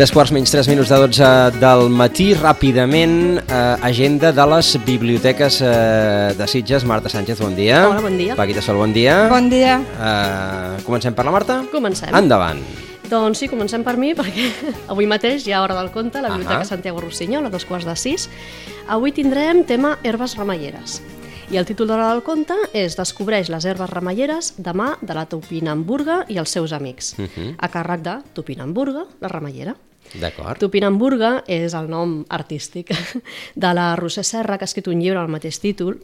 Tres quarts menys tres minuts de 12 del matí. Ràpidament, eh, agenda de les biblioteques eh, de Sitges. Marta Sánchez, bon dia. Hola, bon dia. Paquita Sol, bon dia. Bon dia. Eh, comencem per la Marta? Comencem. Endavant. Doncs sí, comencem per mi, perquè avui mateix hi ha Hora del Conte la Biblioteca Ahà. Santiago Rossinyol, a dos quarts de sis. Avui tindrem tema herbes remeieres. I el títol d'Hora del Conte és Descobreix les herbes remeieres de mà de la Topinamburga i els seus amics, Mhm. a càrrec de Topinamburga, la remeiera. D'acord. Topinamburga és el nom artístic de la Roser Serra, que ha escrit un llibre al mateix títol,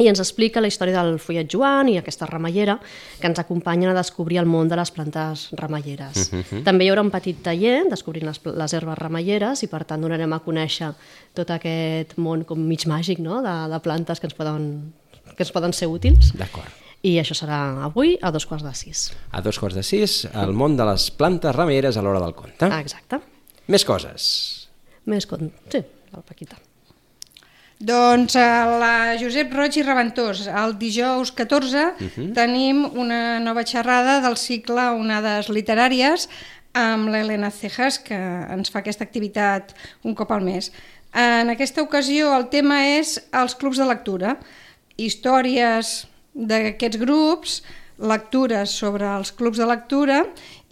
i ens explica la història del follet Joan i aquesta remeiera que ens acompanyen a descobrir el món de les plantes remeieres. També hi haurà un petit taller descobrint les, les herbes remeieres i per tant donarem a conèixer tot aquest món com mig màgic no? de, de plantes que ens poden, que ens poden ser útils. D'acord. I això serà avui a dos quarts de sis. A dos quarts de sis, el món de les plantes remeieres a l'hora del conte. Exacte. Més coses. Més con... Sí, la Paquita. Doncs a la Josep Roig i Reventós, el dijous 14 tenim una nova xerrada del cicle Onades Literàries amb l'Helena Cejas, que ens fa aquesta activitat un cop al mes. En aquesta ocasió el tema és els clubs de lectura, històries d'aquests grups, lectures sobre els clubs de lectura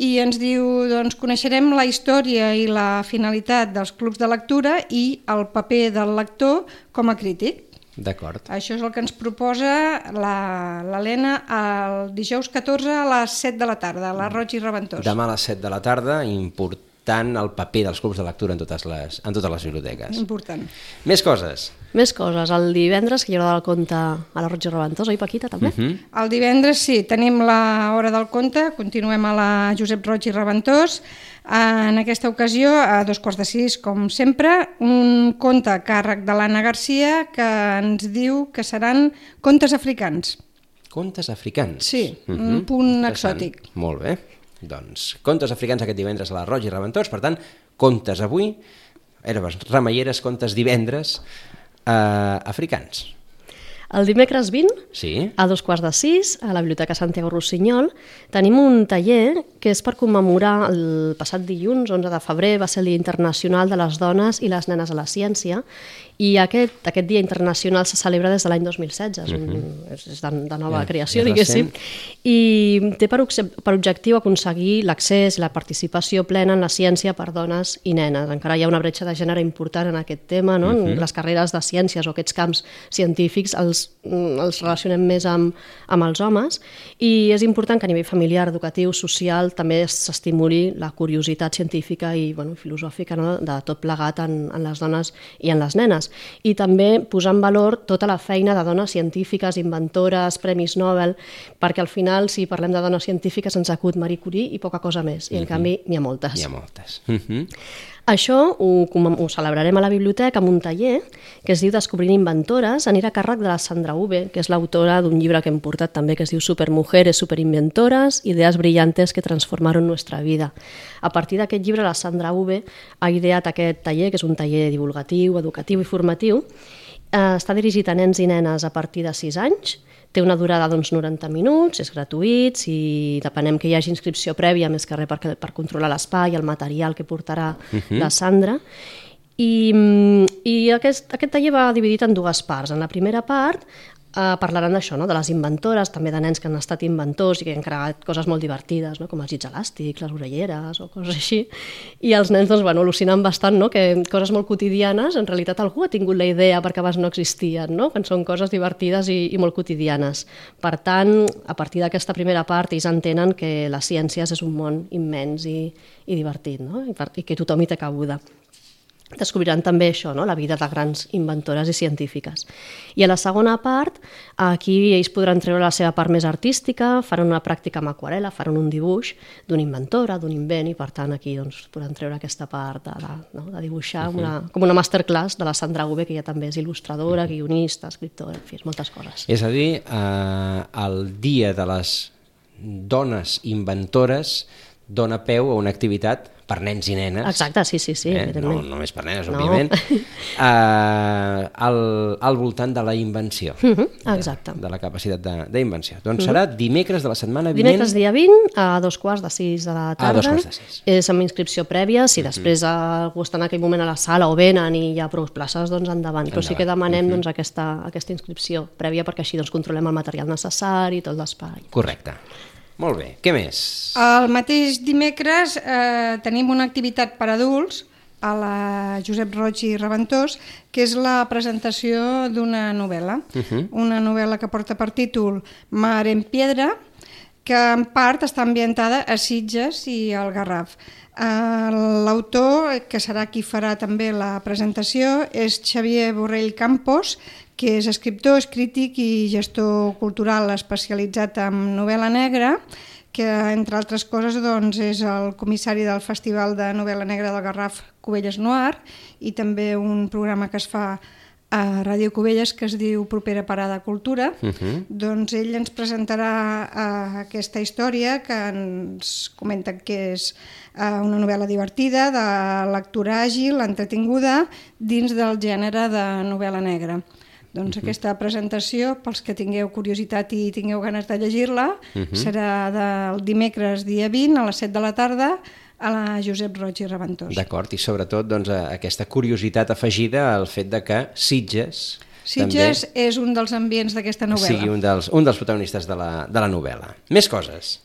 i ens diu, doncs, coneixerem la història i la finalitat dels clubs de lectura i el paper del lector com a crític. D'acord. Això és el que ens proposa la- l'Helena el dijous 14 a les 7 de la tarda, a la Roig i Reventós. Demà a les 7 de la tarda, important el paper dels clubs de lectura en totes les, en totes les biblioteques. Important. Més coses. Més coses. El divendres, que hi haurà del conte a la Roig i Reventós, oi, Paquita, també? Mhm. El divendres sí, tenim la hora del conte, continuem a la Josep Roig i Reventós. En aquesta ocasió, a dos quarts de sis, com sempre, un conte a càrrec de l'Anna Garcia que ens diu que seran contes africans. Contes africans. Sí, un Mhm. punt exòtic. Molt bé. Doncs, contes africans aquest divendres a la Roig i Reventós, per tant, contes avui, herbes remeieres, contes divendres, eh, africans. El dimecres 20, Sí? a dos quarts de sis, a la Biblioteca Santiago Rossinyol, tenim un taller que és per commemorar el passat dilluns, 11 de febrer, va ser el Dia Internacional de les Dones i les Nenes a la Ciència, i aquest, aquest Dia Internacional se celebra des de l'any 2016, és, un, és és de, de nova Ja, creació, és diguéssim, i té per, per objectiu aconseguir l'accés i la participació plena en la ciència per dones i nenes. Encara hi ha una bretxa de gènere important en aquest tema, no? en les carreres de ciències o aquests camps científics els, mm, els relacionem més amb, amb els homes i és important que a nivell familiar, educatiu, social també s'estimuli la curiositat científica i bueno, filosòfica no? de tot plegat en, en les dones i en les nenes. I també posar en valor tota la feina de dones científiques, inventores, premis Nobel, perquè al final, si parlem de dones científiques, ens acut Marie Curie i poca cosa més, i en canvi n'hi ha moltes. N'hi ha moltes. Mhm. Això ho, ho celebrarem a la biblioteca amb un taller que es diu Descobrint inventores, anirà a càrrec de la Sandra Uve, que és l'autora d'un llibre que hem portat també que es diu Supermujeres, superinventoras, ideas brillantes que transformaron nuestra vida. A partir d'aquest llibre, la Sandra Uve ha ideat aquest taller, que és un taller divulgatiu, educatiu i formatiu, eh, està dirigit a nens i nenes a partir de 6 anys, té una durada d'uns 90 minuts, és gratuït, si depenem que hi hagi inscripció prèvia, més que res per, per controlar l'espai, el material que portarà la Sandra. I, mm, i aquest, aquest taller va dividit en dues parts. En la primera part eh, parlaran d'això, no? de les inventores, també de nens que han estat inventors i que han creat coses molt divertides, no? com els llits elàstics, les orelleres o coses així. I els nens doncs, bueno, al·lucinen bastant no? que coses molt quotidianes, en realitat algú ha tingut la idea perquè abans no existien, no? quan són coses divertides i, i molt quotidianes. Per tant, a partir d'aquesta primera part, ells entenen que les ciències és un món immens i, i divertit, no? I, per, i que tothom hi té cabuda. Descobriran també això, no? la vida de grans inventores i científiques. I a la segona part, aquí ells podran treure la seva part més artística, faran una pràctica amb aquarela, faran un dibuix d'una inventora, d'un invent, i per tant aquí doncs, podran treure aquesta part de, de, no? de dibuixar, uh -huh. una, com una masterclass de la Sandra Ube, que ja també és il·lustradora, guionista, escriptora, en fi, moltes coses. És a dir, eh, el dia de les dones inventores dona peu a una activitat per nens i nenes. Exacte, sí, sí, sí, eh? No només per nenes, No. òbviament. eh, al, al voltant de la invenció. Mhm, exacte. De, de la capacitat de- d'invenció. Doncs serà dimecres de la setmana vinent. Dimecres dia 20 a dos quarts de sis de la A tarda. dos quarts de sis. És amb inscripció prèvia. Si després algú està en aquell moment a la sala o venen i hi ha prou places, doncs endavant. Però sí que demanem doncs, aquesta, aquesta inscripció prèvia perquè així doncs, controlem el material necessari, tot l'espai. Correcte. Molt bé. Què més? El mateix dimecres eh, tenim una activitat per adults a la Josep Roig i Reventós, que és la presentació d'una novel·la. Uh -huh. Una novel·la que porta per títol Mar en Piedra, que en part està ambientada a Sitges i al Garraf. Eh, L'autor, que serà qui farà també la presentació, és Xavier Borrell Campos, que és escriptor, és crític i gestor cultural especialitzat en novel·la negra, que entre altres coses doncs, és el comissari del Festival de Novel·la Negra del Garraf Cubelles Noir i també un programa que es fa a Ràdio Cubelles que es diu Propera Parada Cultura. Uh -huh. Doncs ell ens presentarà uh, aquesta història que ens comenta que és uh, una novel·la divertida, de lectura àgil, entretinguda, dins del gènere de novel·la negra. Doncs uh -huh. aquesta presentació, pels que tingueu curiositat i tingueu ganes de llegir-la, uh -huh. serà del dimecres dia 20 a les 7 de la tarda a la Josep Roig i Reventós. D'acord, i sobretot doncs, aquesta curiositat afegida al fet de que Sitges, Sitges és un dels ambients d'aquesta també novel·la. sigui un dels, un dels protagonistes de la, de la novel·la. Més coses.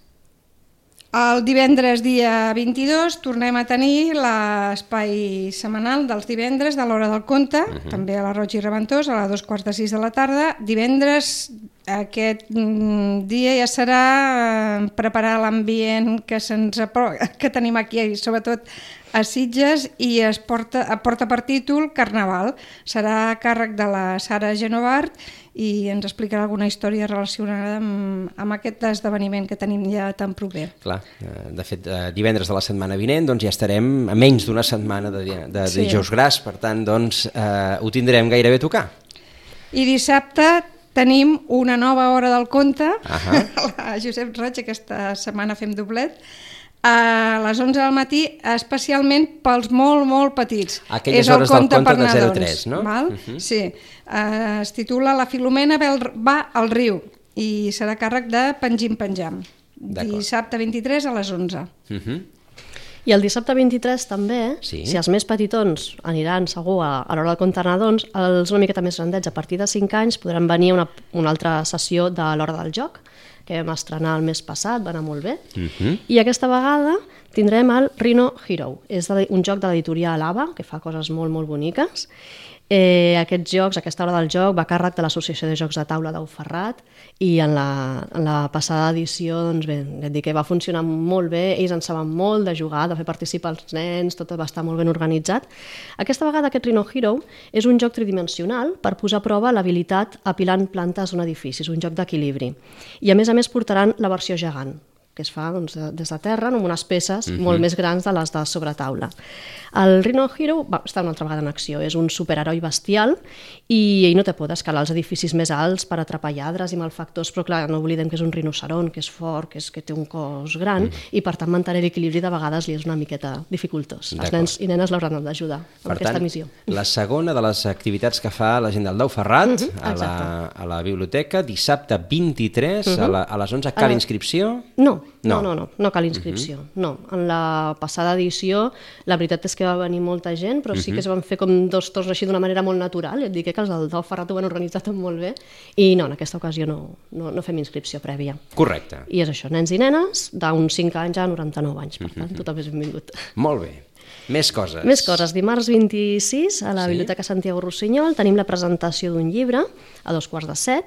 El divendres dia 22 tornem a tenir l'espai setmanal dels divendres de l'hora del conte, uh -huh. també a la Roig i Reventós, a les dos quarts de sis de la tarda. Divendres aquest mm, dia ja serà eh, preparar l'ambient que, que tenim aquí, sobretot a Sitges, i es porta, porta per títol Carnaval. Serà a càrrec de la Sara Genovart i ens explicarà alguna història relacionada amb, amb aquest esdeveniment que tenim ja tan proper. Clar, eh, de fet, eh, divendres de la setmana vinent doncs ja estarem a menys d'una setmana de, di- de Sí. dijous gras, per tant, doncs, eh, ho tindrem gairebé a tocar. I dissabte tenim una nova hora del conte, Ahà. a Josep Roig, aquesta setmana fem doblet, a les 11 del matí, especialment pels molt, molt petits. Aquelles És el hores del conte de nadons, 0-3, no? Val? Uh -huh. Sí. Uh, es titula La Filomena va al riu i serà càrrec de Penjim Penjam. Dissabte 23 a les 11. Uh -huh. I el dissabte 23 també, Sí. si els més petitons aniran segur a, a l'hora del compte nadons, els una miqueta més grandets, a partir de 5 anys, podran venir a una, una altra sessió de l'hora del joc, que vam estrenar el mes passat, va anar molt bé. Uh -huh. I aquesta vegada tindrem el Rhino Hero. És un joc de l'editorial AVA, que fa coses molt, molt boniques. Eh, aquests jocs, aquesta hora del joc, va càrrec de l'Associació de Jocs de Taula d'Auferrat i en la, en la passada edició doncs bé, et dic que va funcionar molt bé, ells en saben molt de jugar, de fer participar els nens, tot va estar molt ben organitzat. Aquesta vegada aquest Rhino Hero és un joc tridimensional per posar a prova l'habilitat apilant plantes d'un edifici, és un joc d'equilibri. I a més a més portaran la versió gegant, que es fa doncs, de- des de terra amb unes peces mm -hmm. molt més grans de les de sobre taula. El Rhino Hero va estar una altra vegada en acció, és un superheroi bestial i ell no té por d'escalar els edificis més alts per atrapar lladres i malfactors, però clar, no oblidem que és un rinoceron, que és fort, que, és, que té un cos gran mm. i per tant mantenir l'equilibri de vegades li és una miqueta dificultós. Els nens i nenes l'hauran d'ajudar amb Per aquesta tant, missió. la segona de les activitats que fa la gent del Dau Ferrat Mhm, a, la, a la biblioteca, dissabte 23 a, la, a les 11, cal inscripció? No. No, no, no, no cal inscripció. Uh -huh. No, en la passada edició la veritat és que va venir molta gent, però sí que es van fer com dos torns així d'una manera molt natural, i et dic que els del Dau Ferrat ho van organitzar tot molt bé, i no, en aquesta ocasió no, no, no fem inscripció prèvia. Correcte. I és això, nens i nenes, d'uns 5 anys a 99 anys, per tant, tothom és benvingut. Molt bé. Més coses. Més coses. Dimarts 26, a la Sí. Biblioteca Santiago Rossinyol, tenim la presentació d'un llibre, a dos quarts de set.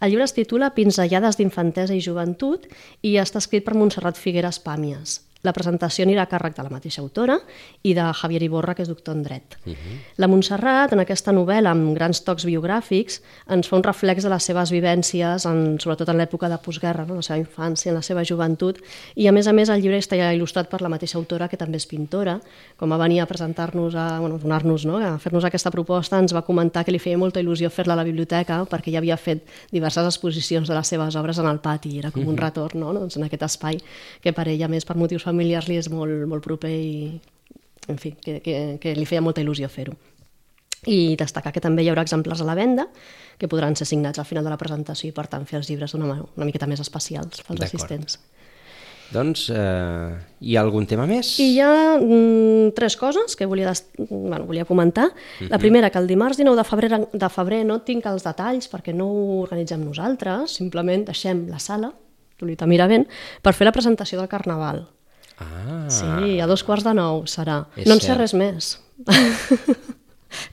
El llibre es titula Pinzellades d'infantesa i joventut i està escrit per Montserrat Figueres Pàmies. La presentació anirà a càrrec de la mateixa autora i de Javier Iborra, que és doctor en dret. Uh -huh. La Montserrat, en aquesta novel·la, amb grans tocs biogràfics, ens fa un reflex de les seves vivències, en, sobretot en l'època de postguerra, no? la seva infància, en la seva joventut, i a més a més el llibre està il·lustrat per la mateixa autora, que també és pintora, com va venir a presentar-nos, a, bueno, donar-nos, no? a fer-nos aquesta proposta, ens va comentar que li feia molta il·lusió fer-la a la biblioteca, perquè ja havia fet diverses exposicions de les seves obres en el pati, era com un retorn no? doncs en aquest espai que per ella, més per motius familiars, li és molt, molt proper i, en fi, que, que, que li feia molta il·lusió fer-ho i destacar que també hi haurà exemplars a la venda que podran ser signats al final de la presentació i per tant fer els llibres manera una miqueta més especials pels assistents. Doncs eh, hi ha algun tema més? I hi ha mm, tres coses que volia, des... bueno, volia comentar. Uh -huh. La Mhm. primera, que el dimarts 19 de febrer, de febrer no tinc els detalls perquè no ho organitzem nosaltres, simplement deixem la sala, Lolita Miravent, per fer la presentació del Carnaval. Ah, Sí, a dos quarts de nou serà. És no en sé cert. res més.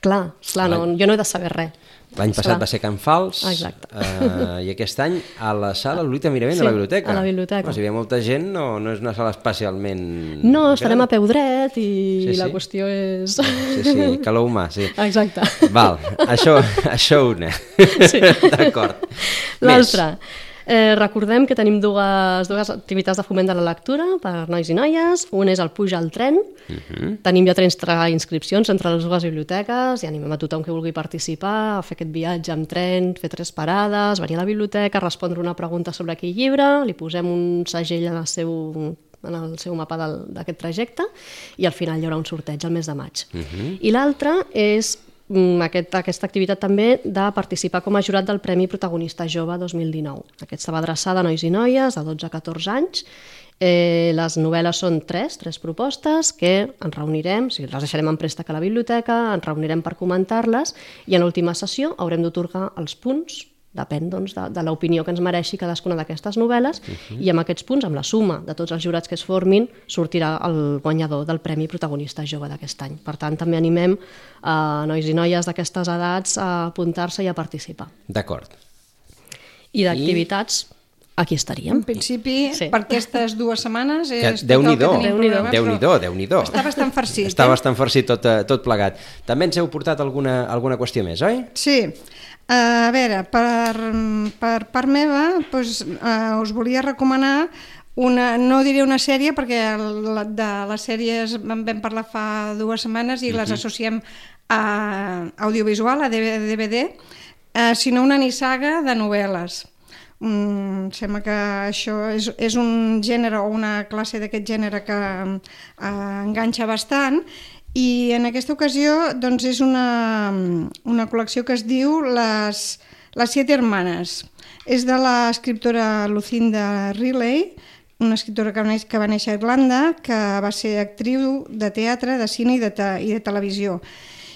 clar, clar no, jo no he de saber res. L'any passat va ser Can Fals Exacte. eh, i aquest any a la sala Lolita Miravent Sí, a la biblioteca. a la biblioteca. Si hi ha molta gent, no, no és una sala especialment... No, estarem a gran. peu dret i Sí, sí. la qüestió és... Sí, sí, calor humà, sí. Exacte. Val, això, això una. Sí. D'acord. L'altra. Eh, recordem que tenim dues, dues activitats de foment de la lectura per nois i noies. Un és el Puja al tren. Uh Mhm. -huh. Tenim ja 30 inscripcions entre les dues biblioteques i animem a tothom que vulgui participar a fer aquest viatge amb tren, fer tres parades, venir a la biblioteca, respondre una pregunta sobre aquell llibre, li posem un segell en el seu en el seu mapa d'aquest trajecte i al final hi haurà un sorteig al mes de maig. Uh -huh. I l'altra és aquest, aquesta activitat també de participar com a jurat del Premi Protagonista Jove 2019. Aquesta va adreçada a nois i noies de 12 a 14 anys. Eh, les novel·les són tres, tres propostes que ens reunirem, sigui, les deixarem en préstec a la biblioteca, ens reunirem per comentar-les i en l'última sessió haurem d'otorgar els punts depèn doncs, de, de l'opinió que ens mereixi cadascuna d'aquestes novel·les uh -huh. i amb aquests punts, amb la suma de tots els jurats que es formin, sortirà el guanyador del Premi Protagonista Jove d'aquest any. Per tant, també animem a nois i noies d'aquestes edats a apuntar-se i a participar. D'acord. I d'activitats, aquí estaríem. En principi, Sí. per aquestes dues setmanes Que, és tot el que Déu-n'hi-do, tenim Déu-n'hi-do. programat, Déu-n'hi-do, però Déu-n'hi-do. Està bastant farcit. Està eh? bastant farcit tot, eh, tot plegat. També ens heu portat alguna, alguna qüestió més, oi? Sí. A veure, per, per part meva, doncs, uh, us volia recomanar una, no diré una sèrie perquè la, de les sèries en vam parlar fa dues setmanes i les associem a audiovisual, a DVD, uh, sinó una nissaga de novel·les. Mm, sembla que això és, és un gènere o una classe d'aquest gènere que eh, enganxa bastant i en aquesta ocasió doncs, és una, una col·lecció que es diu Les, les Siete Hermanes. És de l'escriptora Lucinda Riley, una escriptora que va, néixer, que va néixer a Irlanda, que va ser actriu de teatre, de cine i de, te, i de televisió.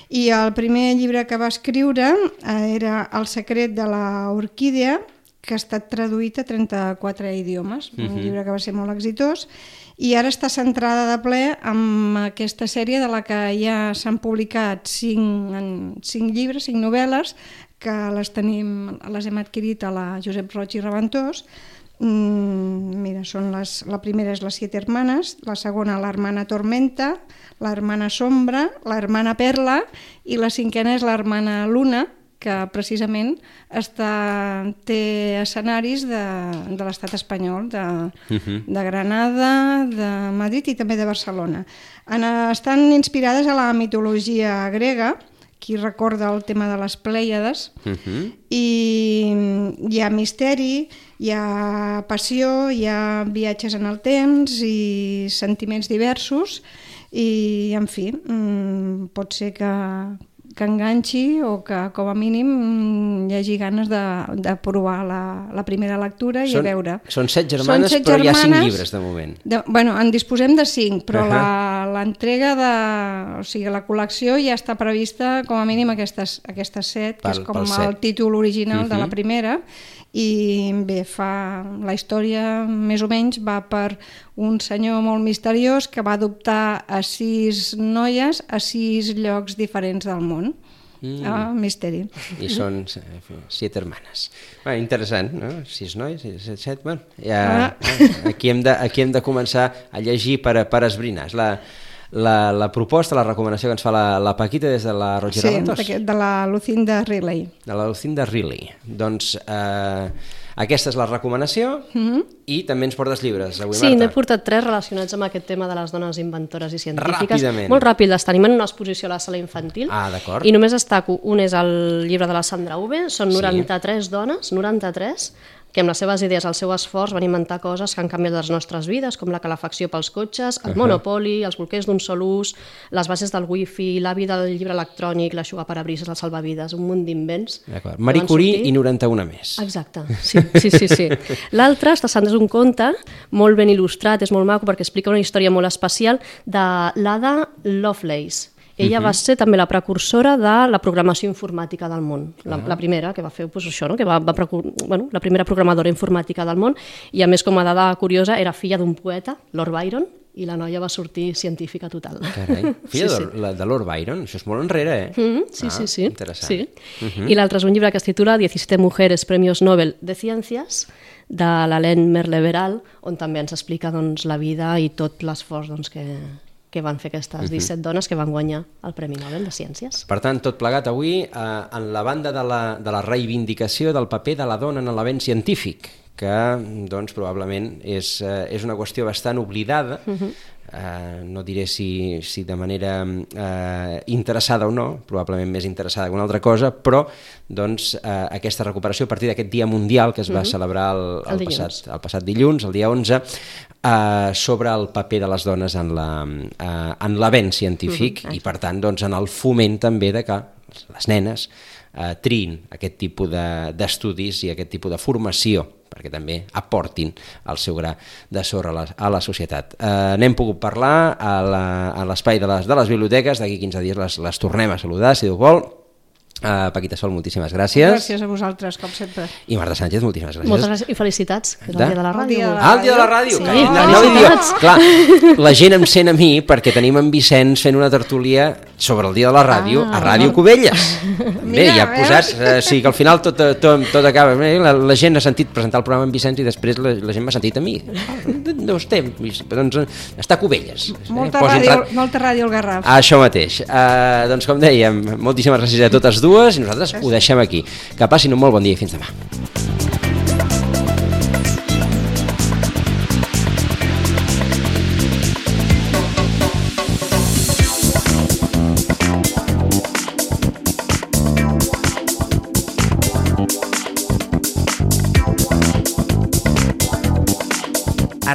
I el primer llibre que va escriure eh, era El secret de la orquídea, que ha estat traduït a 34 idiomes, un llibre que va ser molt exitós, i ara està centrada de ple amb aquesta sèrie de la que ja s'han publicat cinc, en, cinc llibres, cinc novel·les, que les tenim, les hem adquirit a la Josep Roig i Reventós. Mm, mira, són les, la primera és Les Siete Hermanes, la segona La Hermana Tormenta, La Hermana Sombra, La Hermana Perla i la cinquena és La Hermana Luna, que precisament està, té escenaris de, de l'estat espanyol, de, uh -huh. de Granada, de Madrid i també de Barcelona. En, estan inspirades a la mitologia grega, qui recorda el tema de les Plèiades, uh -huh. i hi ha misteri, hi ha passió, hi ha viatges en el temps i sentiments diversos, i en fi, mm, pot ser que, que enganxi o que com a mínim mm, hi hagi ganes de, de provar la, la primera lectura i Són- a veure. són set germanes, set però hi ha cinc germanes llibres de moment. De, bueno, en disposem de cinc, però uh -huh. l'entrega de... O sigui, la col·lecció ja està prevista com a mínim aquestes, aquestes set, que Pel- és com el set. títol original uh -huh. de la Mhm. primera, i bé, fa la història més o menys va per un senyor molt misteriós que va adoptar a sis noies a sis llocs diferents del món mm. el misteri. I són eh, set hermanes. Bé, interessant, no? Sis nois, set, set bueno, ja, Ah. aquí, hem de, aquí hem de començar a llegir per, per esbrinar. És la, la, la proposta, la recomanació que ens fa la, la Paquita des de la Roger Sí, d'aquest- de la Lucinda Riley. de la Lucinda Riley. Doncs eh, aquesta és la recomanació i també ens portes llibres avui. Sí, n'he portat tres relacionats amb aquest tema de les dones inventores i científiques. Ràpidament. Molt ràpides. Tenim en una exposició a la sala infantil. Ah, d'acord. I només destaco, un és el llibre de la Sandra Uve, són Sí. 93 dones, 93, que amb les seves idees, el seu esforç, van inventar coses que han canviat les nostres vides, com la calefacció pels cotxes, el monopoli, els bolquers d'un sol ús, les bases del wifi, l'avi del llibre electrònic, l'aixugaparabrises, el salvavides, un munt d'invents. Marie Curie sortir. i 91 més. Exacte, sí, sí, sí. sí. L'altre, està sent és un conte molt ben il·lustrat, és molt maco perquè explica una història molt especial de l'Ada Lovelace. Ella va ser també la precursora de la programació informàtica del món, la, la primera que va fer pues, això, no? que va, va precur... bueno, la primera programadora informàtica del món, i a més com a dada curiosa era filla d'un poeta, Lord Byron, i la noia va sortir científica total. Carai. Filla Sí, sí, sí. De, la, de Lord Byron, això és molt enrere, eh? Mm, sí, Ah, sí, sí. Interessant. sí. I l'altre és un llibre que es titula 17 mujeres premios Nobel de Ciències, de l'Helene Merleveral, on també ens explica doncs, la vida i tot l'esforç doncs, que, que van fer aquestes 17 dones que van guanyar el Premi Nobel de Ciències. Per tant, tot plegat avui eh, en la banda de la, de la reivindicació del paper de la dona en l'avenç científic, que doncs, probablement és, eh, és una qüestió bastant oblidada, eh, no diré si, si de manera eh, interessada o no, probablement més interessada que una altra cosa, però doncs, eh, aquesta recuperació a partir d'aquest Dia Mundial que es va celebrar el, el, El passat, el passat dilluns, el dia 11, eh, sobre el paper de les dones en la, eh, en l'avenç científic i, per tant, doncs, en el foment també de que les nenes eh, triïn aquest tipus de- d'estudis i aquest tipus de formació perquè també aportin el seu gra de sorra a la, a la societat. Eh, N'hem pogut parlar a l'espai de, les, de les biblioteques, d'aquí 15 dies les, les tornem a saludar, si Déu vol. Eh, Paquita Sol, moltíssimes gràcies. Gràcies a vosaltres, com sempre. I Marta Sánchez, moltíssimes gràcies. Moltes gràcies i felicitats, que és De- el dia de la El ràdio. dia de la Ah, el dia de la ràdio. Sí, que no, no diu. Clar, la gent em sent a mi perquè tenim en Vicenç fent una tertúlia sobre el dia de la ràdio Ah, a Ràdio Cubelles. Bé, Mira, ja posats, eh, sí que al final tot, tot, tot acaba. La, la gent ha sentit presentar el programa en Vicenç i després la, la gent m'ha sentit a mi. No estem, doncs està a Cubelles. Molta, Posin ràdio, ra- molta ràdio al Garraf. això mateix. Uh, doncs com dèiem, moltíssimes gràcies a totes dues i nosaltres ho deixem aquí. Que passin un molt bon dia i fins demà.